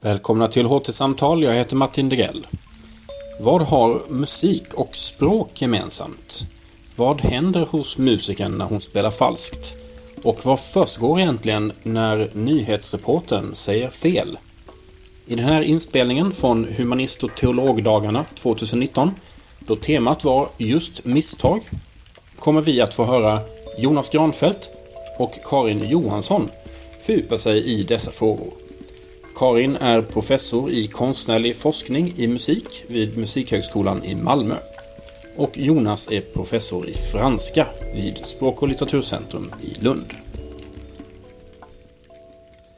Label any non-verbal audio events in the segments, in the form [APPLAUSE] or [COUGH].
Välkomna till HT-samtal, jag heter Martin Degrell. Vad har musik och språk gemensamt? Vad händer hos musikern när hon spelar falskt? Och vad försiggår egentligen när nyhetsreporten säger fel? I den här inspelningen från Humanist och teologdagarna 2019, då temat var just misstag, kommer vi att få höra Jonas Granfeldt och Karin Johansson fördjupa sig i dessa frågor. Karin är professor i konstnärlig forskning i musik vid Musikhögskolan i Malmö. Och Jonas är professor i franska vid Språk och litteraturcentrum i Lund.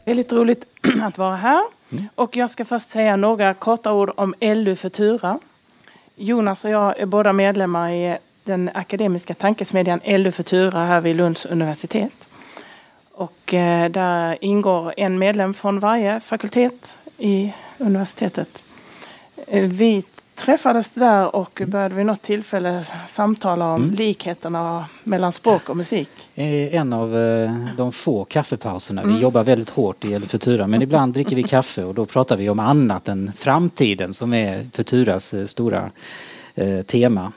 Väldigt roligt [CLEARS THROAT] att vara här. Mm. Och jag ska först säga några korta ord om LU Futura. Jonas och jag är båda medlemmar i den akademiska tankesmedjan LU Futura här vid Lunds universitet. Och eh, där ingår en medlem från varje fakultet i universitetet. Eh, vi träffades där och började vid något tillfälle samtala om mm. likheterna mellan språk och musik. En av eh, de få kaffepauserna. Vi mm. jobbar väldigt hårt i Futura men ibland dricker vi kaffe och då pratar vi om annat än framtiden som är Futuras stora tema.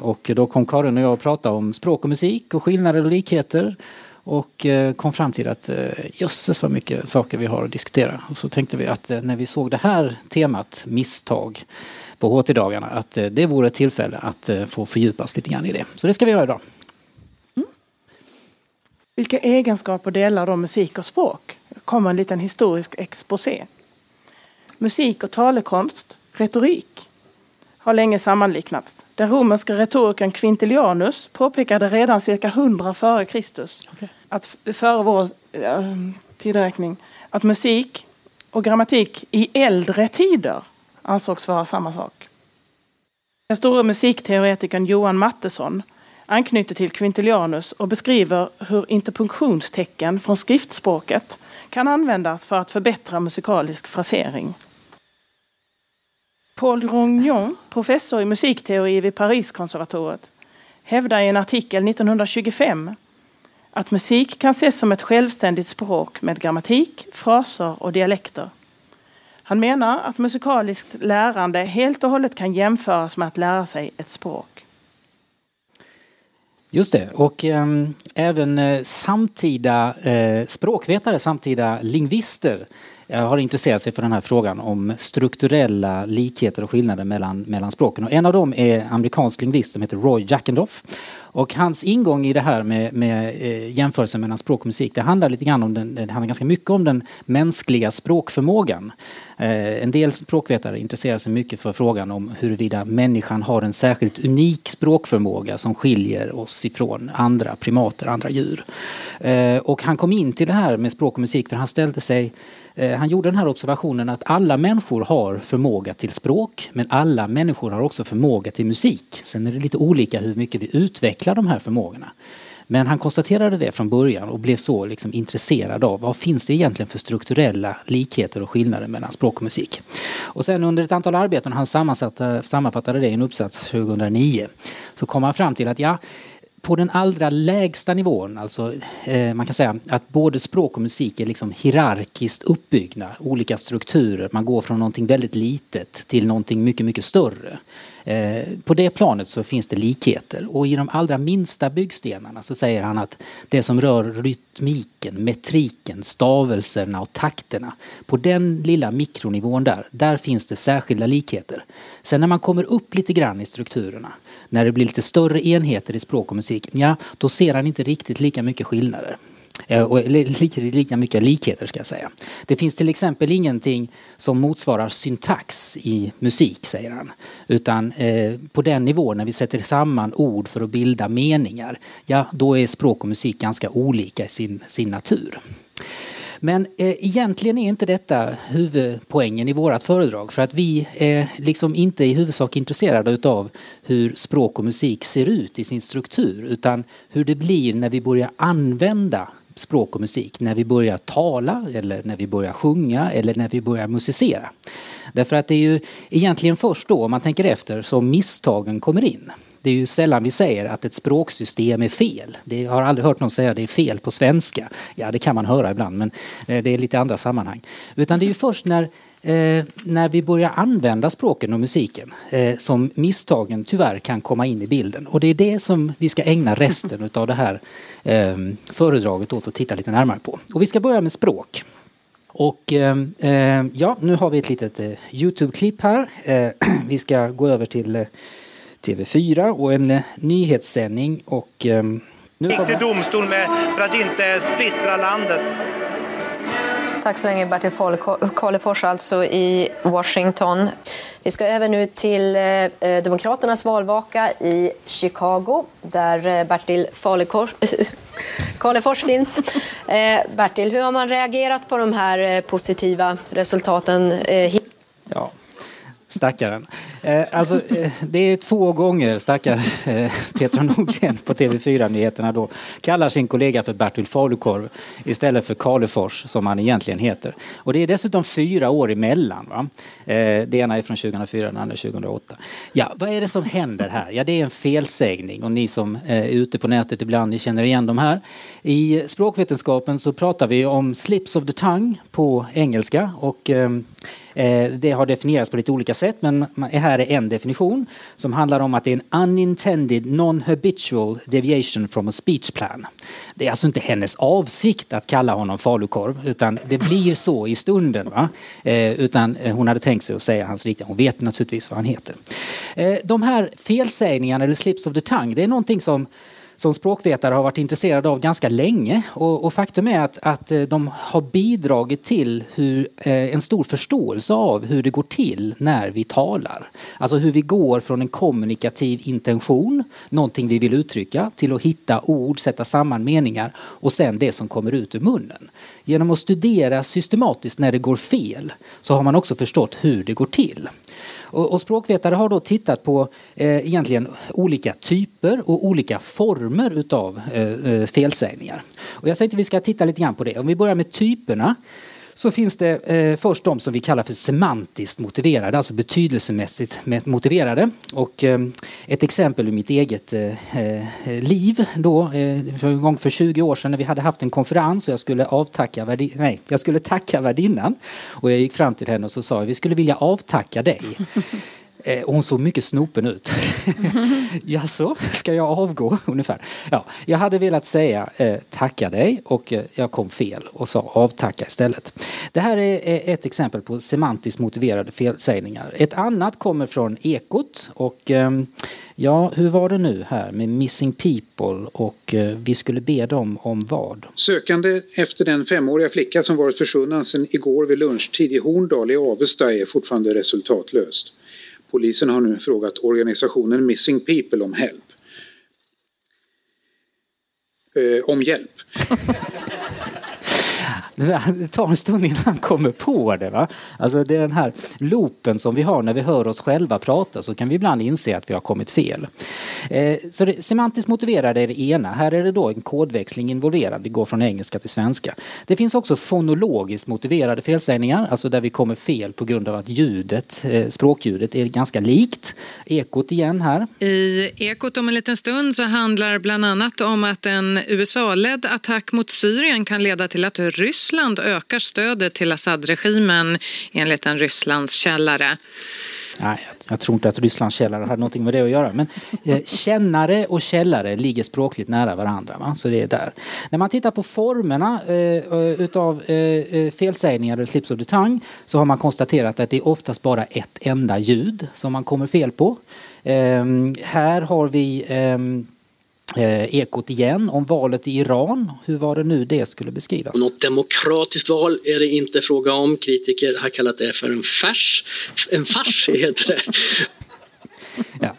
Och då kom Karin och jag att prata om språk och musik och skillnader och likheter och eh, kom fram till att eh, jösses vad mycket saker vi har att diskutera. Och så tänkte vi att eh, när vi såg det här temat, misstag, på HT-dagarna, att det vore ett tillfälle att få fördjupa oss lite grann i det. Så det ska vi göra idag. Mm. Vilka egenskaper delar då musik och språk? Kommer en liten historisk exposé. Musik och talekonst, retorik, har länge sammanliknats. Den romerska retorikern Quintilianus påpekade redan cirka 100 före Kristus, okay. att, före vår äh, tideräkning, att musik och grammatik i äldre tider ansågs vara samma sak. Den store musikteoretikern Johan Mattesson anknyter till Quintilianus och beskriver hur interpunktionstecken från skriftspråket kan användas för att förbättra musikalisk frasering. Paul Grognon, professor i musikteori vid Pariskonservatoriet, hävdar i en artikel 1925 att musik kan ses som ett självständigt språk med grammatik, fraser och dialekter. Han menar att musikaliskt lärande helt och hållet kan jämföras med att lära sig ett språk. Just det, och eh, även eh, samtida eh, språkvetare, samtida lingvister Eh, har intresserat sig för den här frågan om strukturella likheter och skillnader mellan, mellan språken. Och en av dem är amerikansk lingvist som heter Roy Jackendoff. Och hans ingång i det här med, med eh, jämförelsen mellan språk och musik, det handlar lite grann om den, det handlar ganska mycket om den mänskliga språkförmågan. Eh, en del språkvetare intresserar sig mycket för frågan om huruvida människan har en särskilt unik språkförmåga som skiljer oss ifrån andra primater, andra djur. Eh, och han kom in till det här med språk och musik för han ställde sig Eh, han gjorde den här observationen att alla människor har förmåga till språk men alla människor har också förmåga till musik. Sen är det lite olika hur mycket vi utvecklar de här förmågorna. Men han konstaterade det från början och blev så liksom intresserad av vad finns det egentligen för strukturella likheter och skillnader mellan språk och musik. Och sen under ett antal arbeten, han sammanfattade det i en uppsats 2009, så kom han fram till att ja, på den allra lägsta nivån, alltså eh, man kan säga att både språk och musik är liksom hierarkiskt uppbyggda, olika strukturer. Man går från någonting väldigt litet till någonting mycket, mycket större. Eh, på det planet så finns det likheter och i de allra minsta byggstenarna så säger han att det som rör rytmiken, metriken, stavelserna och takterna. På den lilla mikronivån där, där finns det särskilda likheter. Sen när man kommer upp lite grann i strukturerna, när det blir lite större enheter i språk och musik, ja då ser han inte riktigt lika mycket skillnader. Eh, och lika, lika mycket likheter ska jag säga. Det finns till exempel ingenting som motsvarar syntax i musik, säger han. Utan eh, på den nivån, när vi sätter samman ord för att bilda meningar, ja då är språk och musik ganska olika i sin, sin natur. Men eh, egentligen är inte detta huvudpoängen i vårt föredrag för att vi är liksom inte i huvudsak intresserade av hur språk och musik ser ut i sin struktur utan hur det blir när vi börjar använda språk och musik när vi börjar tala eller när vi börjar sjunga eller när vi börjar musicera. Därför att det är ju egentligen först då, om man tänker efter, som misstagen kommer in det är ju sällan vi säger att ett språksystem är fel. Det har aldrig hört någon säga att det är fel på svenska. Ja, det kan man höra ibland, men eh, det är lite andra sammanhang. Utan det är ju först när Eh, när vi börjar använda språken och musiken eh, som misstagen tyvärr kan komma in i bilden. Och det är det som vi ska ägna resten [LAUGHS] av det här eh, föredraget åt att titta lite närmare på. Och vi ska börja med språk. Och eh, eh, ja, nu har vi ett litet Youtube-klipp här. [CLEARS THROAT] vi ska gå över till TV4 och en nyhetssändning och nu kommer... domstol med för att inte splittra landet. Tack så länge Bertil Karlefors alltså i Washington. Vi ska över nu till eh, Demokraternas valvaka i Chicago där eh, Bertil Karlefors [LAUGHS] finns. Eh, Bertil, hur har man reagerat på de här eh, positiva resultaten? Eh, ja, Stackaren. Eh, alltså, eh, det är två gånger stackaren eh, Petra Nordgren på TV4-nyheterna då kallar sin kollega för Bertil Falukorv istället för Kalefors som han egentligen heter. Och det är dessutom fyra år emellan. Va? Eh, det ena är från 2004, det andra 2008. Ja, vad är det som händer här? Ja, det är en felsägning och ni som eh, är ute på nätet ibland, ni känner igen de här. I språkvetenskapen så pratar vi om slips of the tongue på engelska och Eh, Eh, det har definierats på lite olika sätt men här är en definition som handlar om att det är en unintended non-habitual deviation from a speech plan. Det är alltså inte hennes avsikt att kalla honom falukorv utan det blir så i stunden. Va? Eh, utan eh, hon hade tänkt sig att säga hans riktiga, hon vet naturligtvis vad han heter. De här felsägningarna eller slips of the tongue det är någonting som som språkvetare har varit intresserade av ganska länge. Och, och faktum är att, att eh, de har bidragit till hur, eh, en stor förståelse av hur det går till när vi talar. Alltså hur vi går från en kommunikativ intention, någonting vi vill uttrycka, till att hitta ord, sätta samman meningar och sen det som kommer ut ur munnen. Genom att studera systematiskt när det går fel så har man också förstått hur det går till. Och, och språkvetare har då tittat på eh, egentligen olika typer och olika former utav eh, eh, felsägningar. Och jag tänkte vi ska titta lite grann på det. Om vi börjar med typerna så finns det eh, först de som vi kallar för semantiskt motiverade, alltså betydelsemässigt motiverade. Och eh, ett exempel ur mitt eget eh, eh liv då, eh, för en gång för 20 år sedan när vi hade haft en konferens och jag skulle avtacka nej, jag skulle tacka värdinnan. Och jag gick fram till henne och så sa vi skulle vilja avtacka dig. Eh, hon såg mycket snopen ut. [LAUGHS] Jaså, ska jag avgå? [LAUGHS] Ungefär. Ja, jag hade velat säga eh, tacka dig och eh, jag kom fel och sa avtacka istället. Det här är ett exempel på semantiskt motiverade felsägningar. Ett annat kommer från Ekot och eh, ja, hur var det nu här med Missing People och eh, vi skulle be dem om vad? Sökande efter den femåriga flicka som varit försvunnen sedan igår vid lunchtid i Horndal i Avesta är fortfarande resultatlöst. Polisen har nu frågat organisationen Missing People om hjälp. Eh, om hjälp. [LAUGHS] Det tar en stund innan han kommer på det. Va? Alltså det är den här loopen som vi har när vi hör oss själva prata så kan vi ibland inse att vi har kommit fel. Eh, så det, semantiskt motiverade är det ena. Här är det då en kodväxling involverad. Vi går från engelska till svenska. Det finns också fonologiskt motiverade felsägningar, alltså där vi kommer fel på grund av att ljudet, eh, språkljudet är ganska likt. Ekot igen här. I Ekot om en liten stund så handlar bland annat om att en USA-ledd attack mot Syrien kan leda till att Ryssland Ryssland ökar stödet till Assad-regimen enligt en Rysslands källare. Nej, jag tror inte att Rysslands källare hade någonting med det att göra. Men eh, kännare och källare ligger språkligt nära varandra. Va? Så det är där. När man tittar på formerna eh, eh utav eh, eh, felsägningar eller slips of the tongue så har man konstaterat att det är oftast bara ett enda ljud som man kommer fel på. Eh, här har vi ehm, Eh, Ekot igen om valet i Iran. Hur var det nu det skulle beskrivas? Något demokratiskt val är det inte fråga om. Kritiker har kallat det för en fars. En fars [LAUGHS] heter det. ja.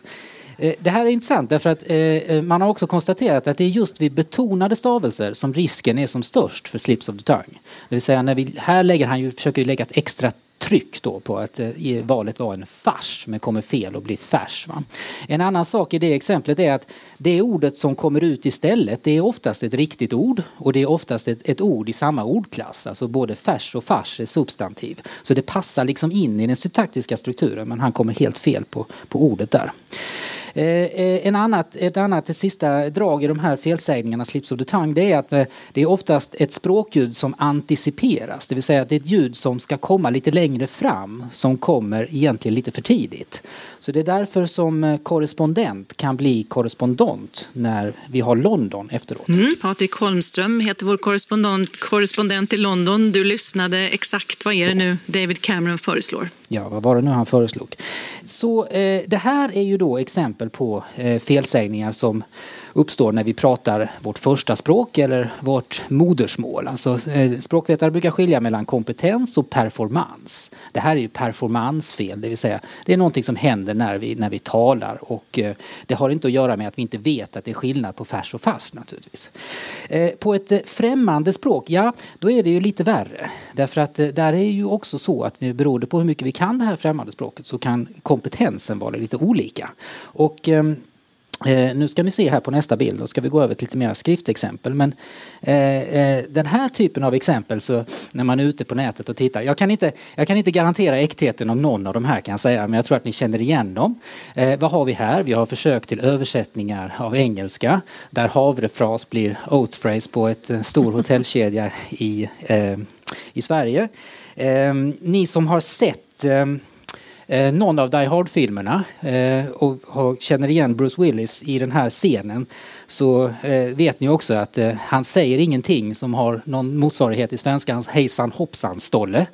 Eh, det här är intressant därför att eh, man har också konstaterat att det är just vid betonade stavelser som risken är som störst för slips of the tongue. Det vill säga när vi, här lägger han ju, försöker lägga ett extra tryck då på att eh, valet var en fars men kommer fel och blir färs. Va? En annan sak i det exemplet är att det ordet som kommer ut istället det är oftast ett riktigt ord och det är oftast ett, ett ord i samma ordklass. Alltså både färs och fars är substantiv. Så det passar liksom in i den syntaktiska strukturen men han kommer helt fel på, på ordet där en annat, ett annat ett sista drag i de här felsägningarna, slips of the tongue, det är att det är oftast ett språkljud som anticiperas. Det vill säga att det är ett ljud som ska komma lite längre fram, som kommer egentligen lite för tidigt. Så det är därför som korrespondent kan bli korrespondent när vi har London efteråt. Mm, Patrik Holmström heter vår korrespondent, korrespondent i London. Du lyssnade exakt. Vad är det nu David Cameron föreslår? Ja, vad var det nu han föreslog? Så eh, det här är ju då exempel på eh, felsägningar som uppstår när vi pratar vårt första språk eller vårt modersmål. Alltså, eh, språkvetare brukar skilja mellan kompetens och performance. Det här är ju performancefel, det vill säga det är någonting som händer när vi, när vi talar och eh, det har inte att göra med att vi inte vet att det är skillnad på färs och fars naturligtvis. Eh, på ett eh, främmande språk, ja då är det ju lite värre. Därför att eh, där är ju också så att vi, beroende på hur mycket vi kan det här främmande språket så kan kompetensen vara lite olika. Och ehm, Eh, nu ska ni se här på nästa bild, då ska vi gå över till lite mer skriftexempel. Men eh, eh, den här typen av exempel, så när man är ute på nätet och tittar. Jag kan, inte, jag kan inte garantera äktheten av någon av de här kan jag säga, men jag tror att ni känner igen dem. Eh, vad har vi här? Vi har försök till översättningar av engelska där havrefras blir oatphrase på ett en stor hotellkedja i, eh, i Sverige. Eh, ni som har sett eh, eh, någon av Die Hard-filmerna eh, och, har, känner igen Bruce Willis i den här scenen så eh, vet ni också att eh, han säger ingenting som har någon motsvarighet i svenska, hans hejsan hoppsan stolle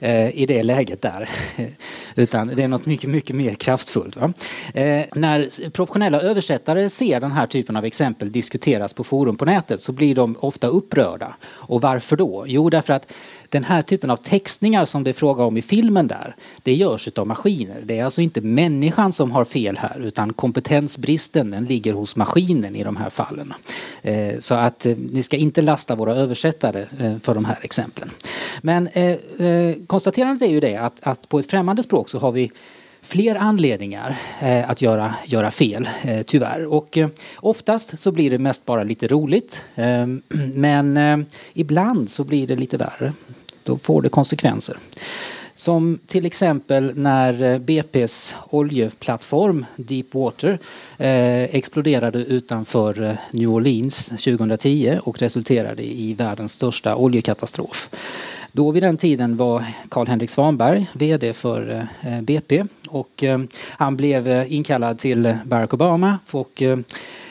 eh, i det läget där. [LAUGHS] Utan det är något mycket, mycket mer kraftfullt. Va? Eh, när professionella översättare ser den här typen av exempel diskuteras på forum på nätet så blir de ofta upprörda. Och varför då? Jo, därför att den här typen av textningar som det är fråga om i filmen där, det görs av maskiner. Det är alltså inte människan som har fel här utan kompetensbristen den ligger hos maskinen i de här fallen. Eh, så att eh, ni ska inte lasta våra översättare eh, för de här exemplen. Men konstaterandet är ju det att, att på ett främmande språk så har vi fler anledningar eh, att göra, göra fel, eh, tyvärr. Och eh, oftast så blir det mest bara lite roligt. [CLEARS THROAT] men ibland så blir det lite värre. Då får det konsekvenser. Som till exempel när eh, BPs oljeplattform Deepwater eh, exploderade utanför eh, New Orleans 2010 och resulterade i världens största oljekatastrof. Då vid den tiden var Carl-Henrik Svanberg VD för eh, BP och han blev inkallad till Barack Obama och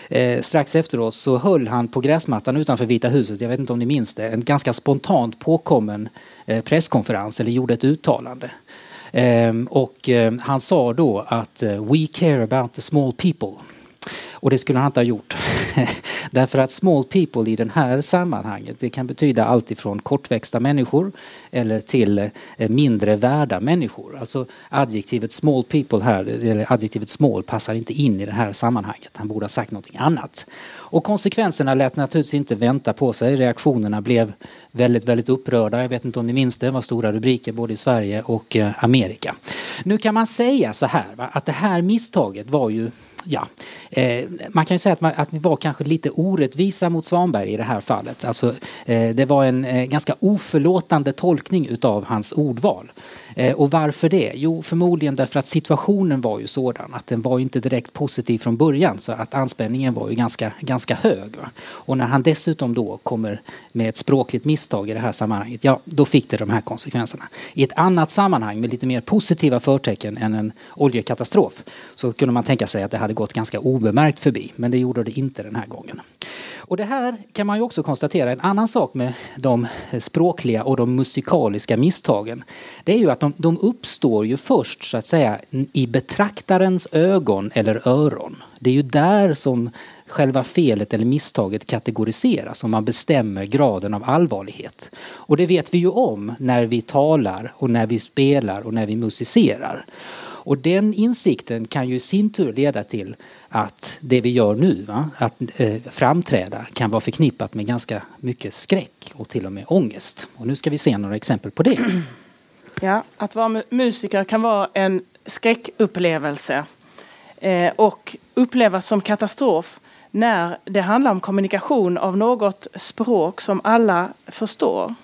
Eh, strax efteråt så höll han på gräsmattan utanför Vita huset, jag vet inte om ni minns det, en ganska spontant påkommen eh, presskonferens eller gjorde ett uttalande. Ehm, eh, och han sa då att eh, we care about the small people. Och det skulle han inte ha gjort. [LAUGHS] Därför att small people i det här sammanhanget det kan betyda allt ifrån kortväxta människor eller till eh, mindre värda människor. Alltså adjektivet small people här, eller adjektivet small passar inte in i det här sammanhanget. Han borde ha sagt någonting annat. Och konsekvenserna lät naturligtvis inte vänta på sig. Reaktionerna blev väldigt, väldigt upprörda. Jag vet inte om ni minns det, det var stora rubriker både i Sverige och eh, Amerika. Nu kan man säga så här va, att det här misstaget var ju ja, eh, man kan ju säga att, man, att vi var kanske lite orättvisa mot Svanberg i det här fallet. Alltså, eh, det var en eh, ganska oförlåtande tolkning utav hans ordval. Eh, och varför det? Jo, förmodligen därför att situationen var ju sådan att den var inte direkt positiv från början så att anspänningen var ju ganska, ganska hög. Va? Och när han dessutom då kommer med ett språkligt misstag i det här sammanhanget, ja, då fick det de här konsekvenserna. I ett annat sammanhang med lite mer positiva förtecken än en oljekatastrof så kunde man tänka sig att det hade gått ganska obemärkt förbi, men det gjorde det inte den här gången. Och det här kan man ju också konstatera, en annan sak med de språkliga och de musikaliska misstagen, det är ju att de, de uppstår ju först så att säga i betraktarens ögon eller öron. Det är ju där som själva felet eller misstaget kategoriseras och man bestämmer graden av allvarlighet. Och det vet vi ju om när vi talar och när vi spelar och när vi musicerar. Och den insikten kan ju i sin tur leda till att det vi gör nu, va, att eh, framträda, kan vara förknippat med ganska mycket skräck och till och med ångest. Och nu ska vi se några exempel på det. [CLEARS THROAT] Ja, att vara musiker kan vara en skräckupplevelse eh, och upplevas som katastrof när det handlar om kommunikation av något språk som alla förstår.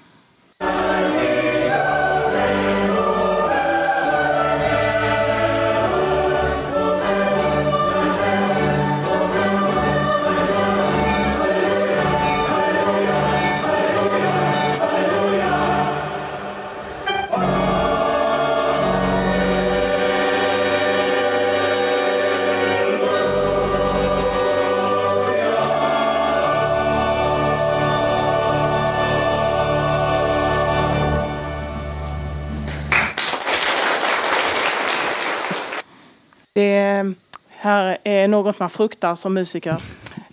Här är något man fruktar som musiker.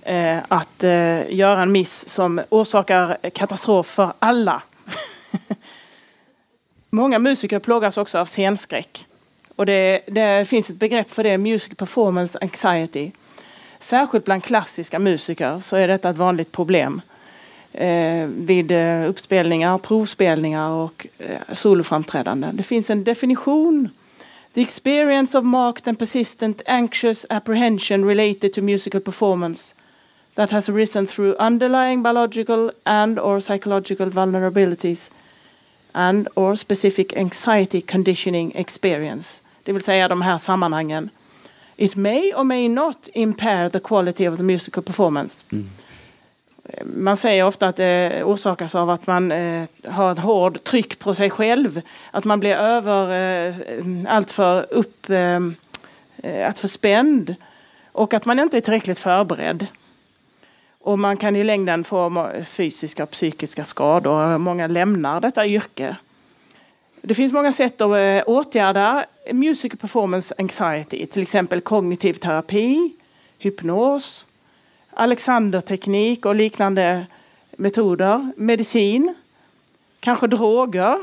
Eh, att eh, göra en miss som orsakar katastrof för alla. [LAUGHS] Många musiker plågas också av scenskräck. Och det, det, finns ett begrepp för det, Music Performance Anxiety. Särskilt bland klassiska musiker så är detta ett vanligt problem. Eh, vid eh, uppspelningar, provspelningar och eh, soloframträdanden. Det finns en definition. The experience of marked and persistent anxious apprehension related to musical performance that has arisen through underlying biological and or psychological vulnerabilities and or specific anxiety conditioning experience. Det vill säga de här sammanhangen. It may or may not impair the quality of the musical performance. Mm. Man säger ofta att det orsakas av att man eh, har ett hård tryck på sig själv. Att man blir över, eh, alltför upp, eh, alltför spänd. Och att man inte är tillräckligt förberedd. Och man kan i längden få fysiska och psykiska skador. Många lämnar detta yrke. Det finns många sätt att åtgärda music performance anxiety, till exempel kognitiv terapi, hypnos, Alexanderteknik och liknande metoder, medicin, kanske droger,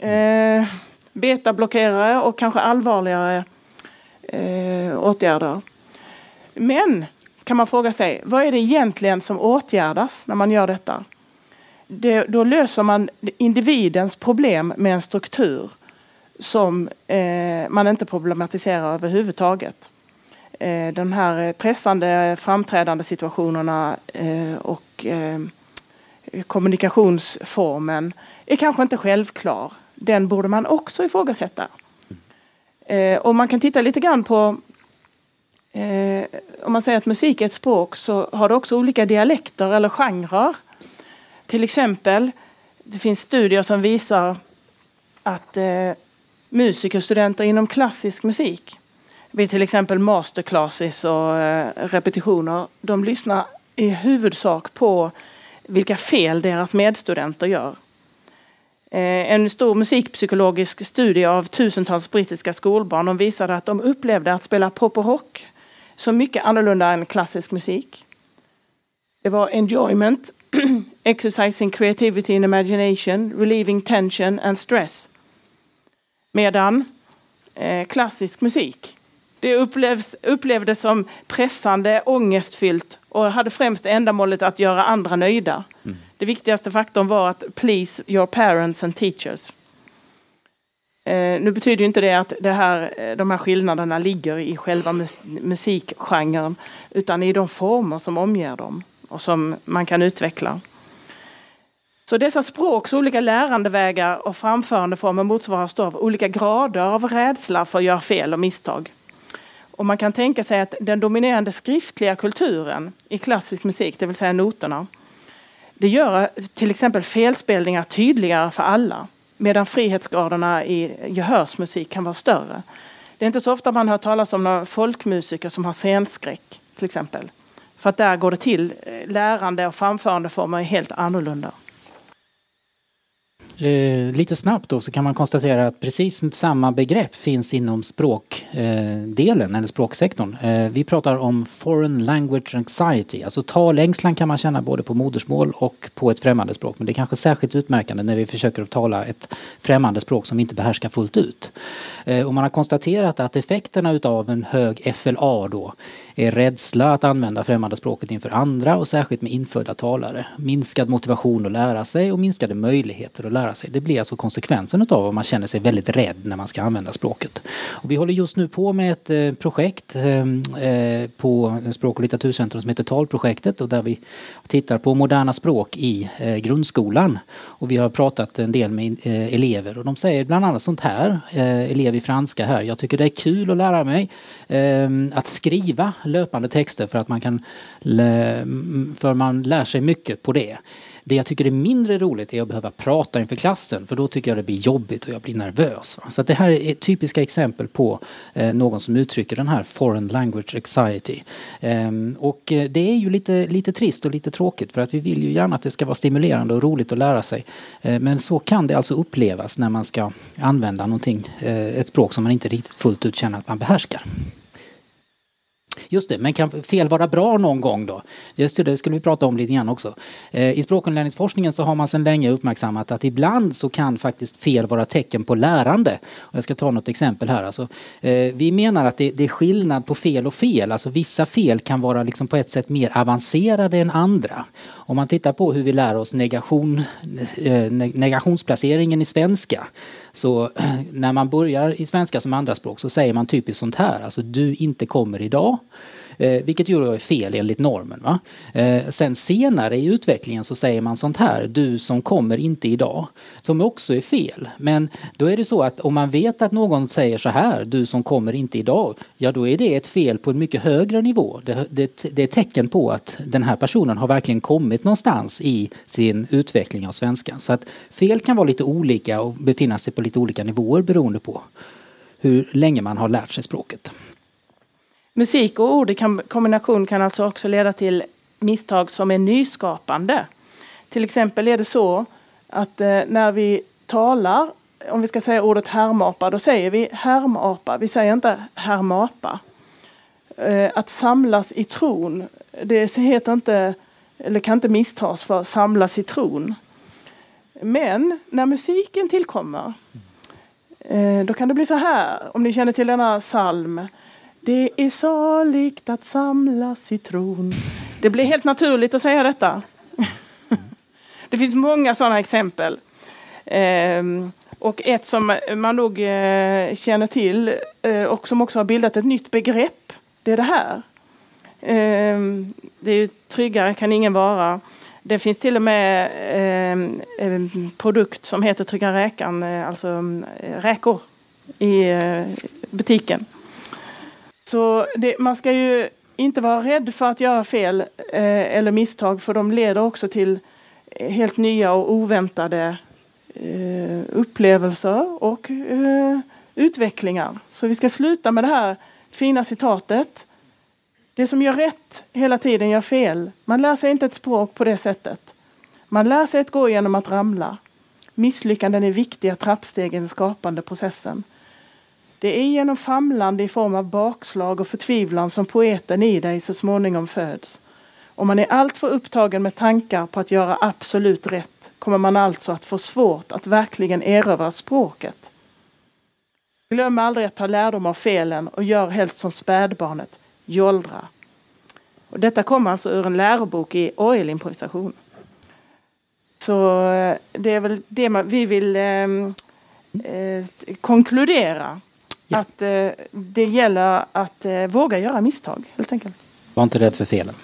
eh, betablockerare och kanske allvarligare eh, åtgärder. Men kan man fråga sig, vad är det egentligen som åtgärdas när man gör detta? Det, då löser man individens problem med en struktur som eh, man inte problematiserar överhuvudtaget. Eh, de här pressande framträdande situationerna eh, och eh, kommunikationsformen är kanske inte självklar. Den borde man också ifrågasätta. Och man kan titta lite grann på om man säger att musik är ett språk så har det också olika dialekter eller genrer. Till exempel, det finns studier som visar att musikerstudenter inom klassisk musik vid till exempel masterclasses och eh, repetitioner, de lyssnar i huvudsak på vilka fel deras medstudenter gör. Eh, en stor musikpsykologisk studie av tusentals brittiska skolbarn de visade att de upplevde att spela pop och rock så mycket annorlunda än klassisk musik. Det var enjoyment, [CLEARS THROAT] exercising creativity and imagination, relieving tension and stress. Medan eh, klassisk musik, det upplevs, upplevdes som pressande, ångestfyllt och hade främst ändamålet att göra andra nöjda. Mm. Det viktigaste faktorn var att please your parents and teachers. Eh, nu betyder inte det att det här, eh, de här skillnaderna ligger i själva mus musikgenren utan i de former som omger dem och som man kan utveckla. Så dessa språks olika lärandevägar och framförandeformer motsvaras då av olika grader av rädsla för att göra fel och misstag. Och man kan tänka sig att den dominerande skriftliga kulturen i klassisk musik, det vill säga noterna, det gör till exempel felspelningar tydligare för alla. Medan frihetsgraderna i gehörsmusik kan vara större. Det är inte så ofta man hör talas om några folkmusiker som har scenskräck till exempel. För att där går det till, eh, lärande och framförandeformer är helt annorlunda. Eh, lite snabbt då så kan man konstatera att precis samma begrepp finns inom språkdelen eh, eller språksektorn. Eh, vi pratar om foreign language anxiety, alltså talängslan kan man känna både på modersmål och på ett främmande språk. Men det är kanske särskilt utmärkande när vi försöker att tala ett främmande språk som vi inte behärskar fullt ut. Eh, och man har konstaterat att effekterna utav en hög FLA då är rädsla att använda främmande språket inför andra och särskilt med infödda talare. Minskad motivation att lära sig och minskade möjligheter att lära sig. Det blir alltså konsekvensen av om man känner sig väldigt rädd när man ska använda språket. Och vi håller just nu på med ett eh, projekt ehm, eh, på Språk och litteraturcentrum som heter Talprojektet och där vi tittar på moderna språk i eh, grundskolan. Och vi har pratat en del med elever och de säger bland annat sånt här, elev i franska här, jag tycker det är kul att lära mig ehm, att skriva löpande texter för att man kan mm, för man lär sig mycket på det. Det jag tycker är mindre roligt är att behöva prata inför klassen för då tycker jag det blir jobbigt och jag blir nervös. Så det här är typiska exempel på eh, någon som uttrycker den här foreign language anxiety. Ehm, och eh, det är ju lite, lite trist och lite tråkigt för att vi vill ju gärna att det ska vara stimulerande och roligt att lära sig. Eh, men så kan det alltså upplevas när man ska använda någonting, ett språk som man inte riktigt fullt ut känner att man behärskar. Just det, men kan fel vara bra någon gång då? Just det, det skulle vi prata om lite grann också. Eh, I språkinlärningsforskningen så har man sedan länge uppmärksammat att ibland så kan faktiskt fel vara tecken på lärande. Och jag ska ta något exempel här. Alltså, eh, vi menar att det, är skillnad på fel och fel. Alltså vissa fel kan vara liksom på ett sätt mer avancerade än andra. Om man tittar på hur vi lär oss negation, eh, negationsplaceringen i svenska så [CLEARS THROAT] när man börjar i svenska som andraspråk så säger man typiskt sånt här, alltså du inte kommer idag. Eh, vilket ju är fel enligt normen. Va? Eh, sen senare i utvecklingen så säger man sånt här, du som kommer inte idag. Som också är fel. Men då är det så att om man vet att någon säger så här, du som kommer inte idag. Ja då är det ett fel på en mycket högre nivå. Det, det, det är ett tecken på att den här personen har verkligen kommit någonstans i sin utveckling av svenskan. Så att fel kan vara lite olika och befinna sig på lite olika nivåer beroende på hur länge man har lärt sig språket. Musik och ord i kombination kan alltså också leda till misstag som är nyskapande. Till exempel är det så att eh, när vi talar, om vi ska säga ordet härmapa, då säger vi härmapa. Vi säger inte härmapa. Eh, att samlas i tron, det heter inte, eller kan inte misstas för samlas i tron. Men när musiken tillkommer, eh, då kan det bli så här, om ni känner till denna psalm. Det är saligt att samlas i tron. Det blir helt naturligt att säga detta. [LAUGHS] Det finns många sådana exempel. Ehm, och ett som man nog eh, känner till eh, och som också har bildat ett nytt begrepp, det är det här. Ehm, det är tryggare kan ingen vara. Det finns till och med ehm, en produkt som heter Trygga räkan, eh, alltså mm, räkor i butiken. Så det, man ska ju inte vara rädd för att göra fel eh, eller misstag för de leder också till eh, helt nya och oväntade eh, upplevelser och eh, utvecklingar. Så vi ska sluta med det här fina citatet. Det som gör rätt hela tiden gör fel. Man lär sig inte ett språk på det sättet. Man lär sig att gå genom att ramla. Misslyckanden är viktiga trappsteg i den skapande processen. Det är genom famlande i form av bakslag och förtvivlan som poeten i dig så småningom föds. Om man är alltför upptagen med tankar på att göra absolut rätt kommer man alltså att få svårt att verkligen erövra språket. Glöm aldrig att ta lärdom av felen och gör helst som spädbarnet, jollra. Och detta kommer alltså ur en lärobok i orgelimprovisation. Så eh, det är väl det vi vill eh, eh, konkludera Ja. Att eh, det gäller att eh, våga göra misstag helt enkelt. Var inte rädd för felen.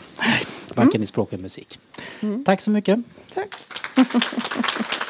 Varken mm. i språk eller musik. Mm. Tack så mycket. Tack. [LAUGHS]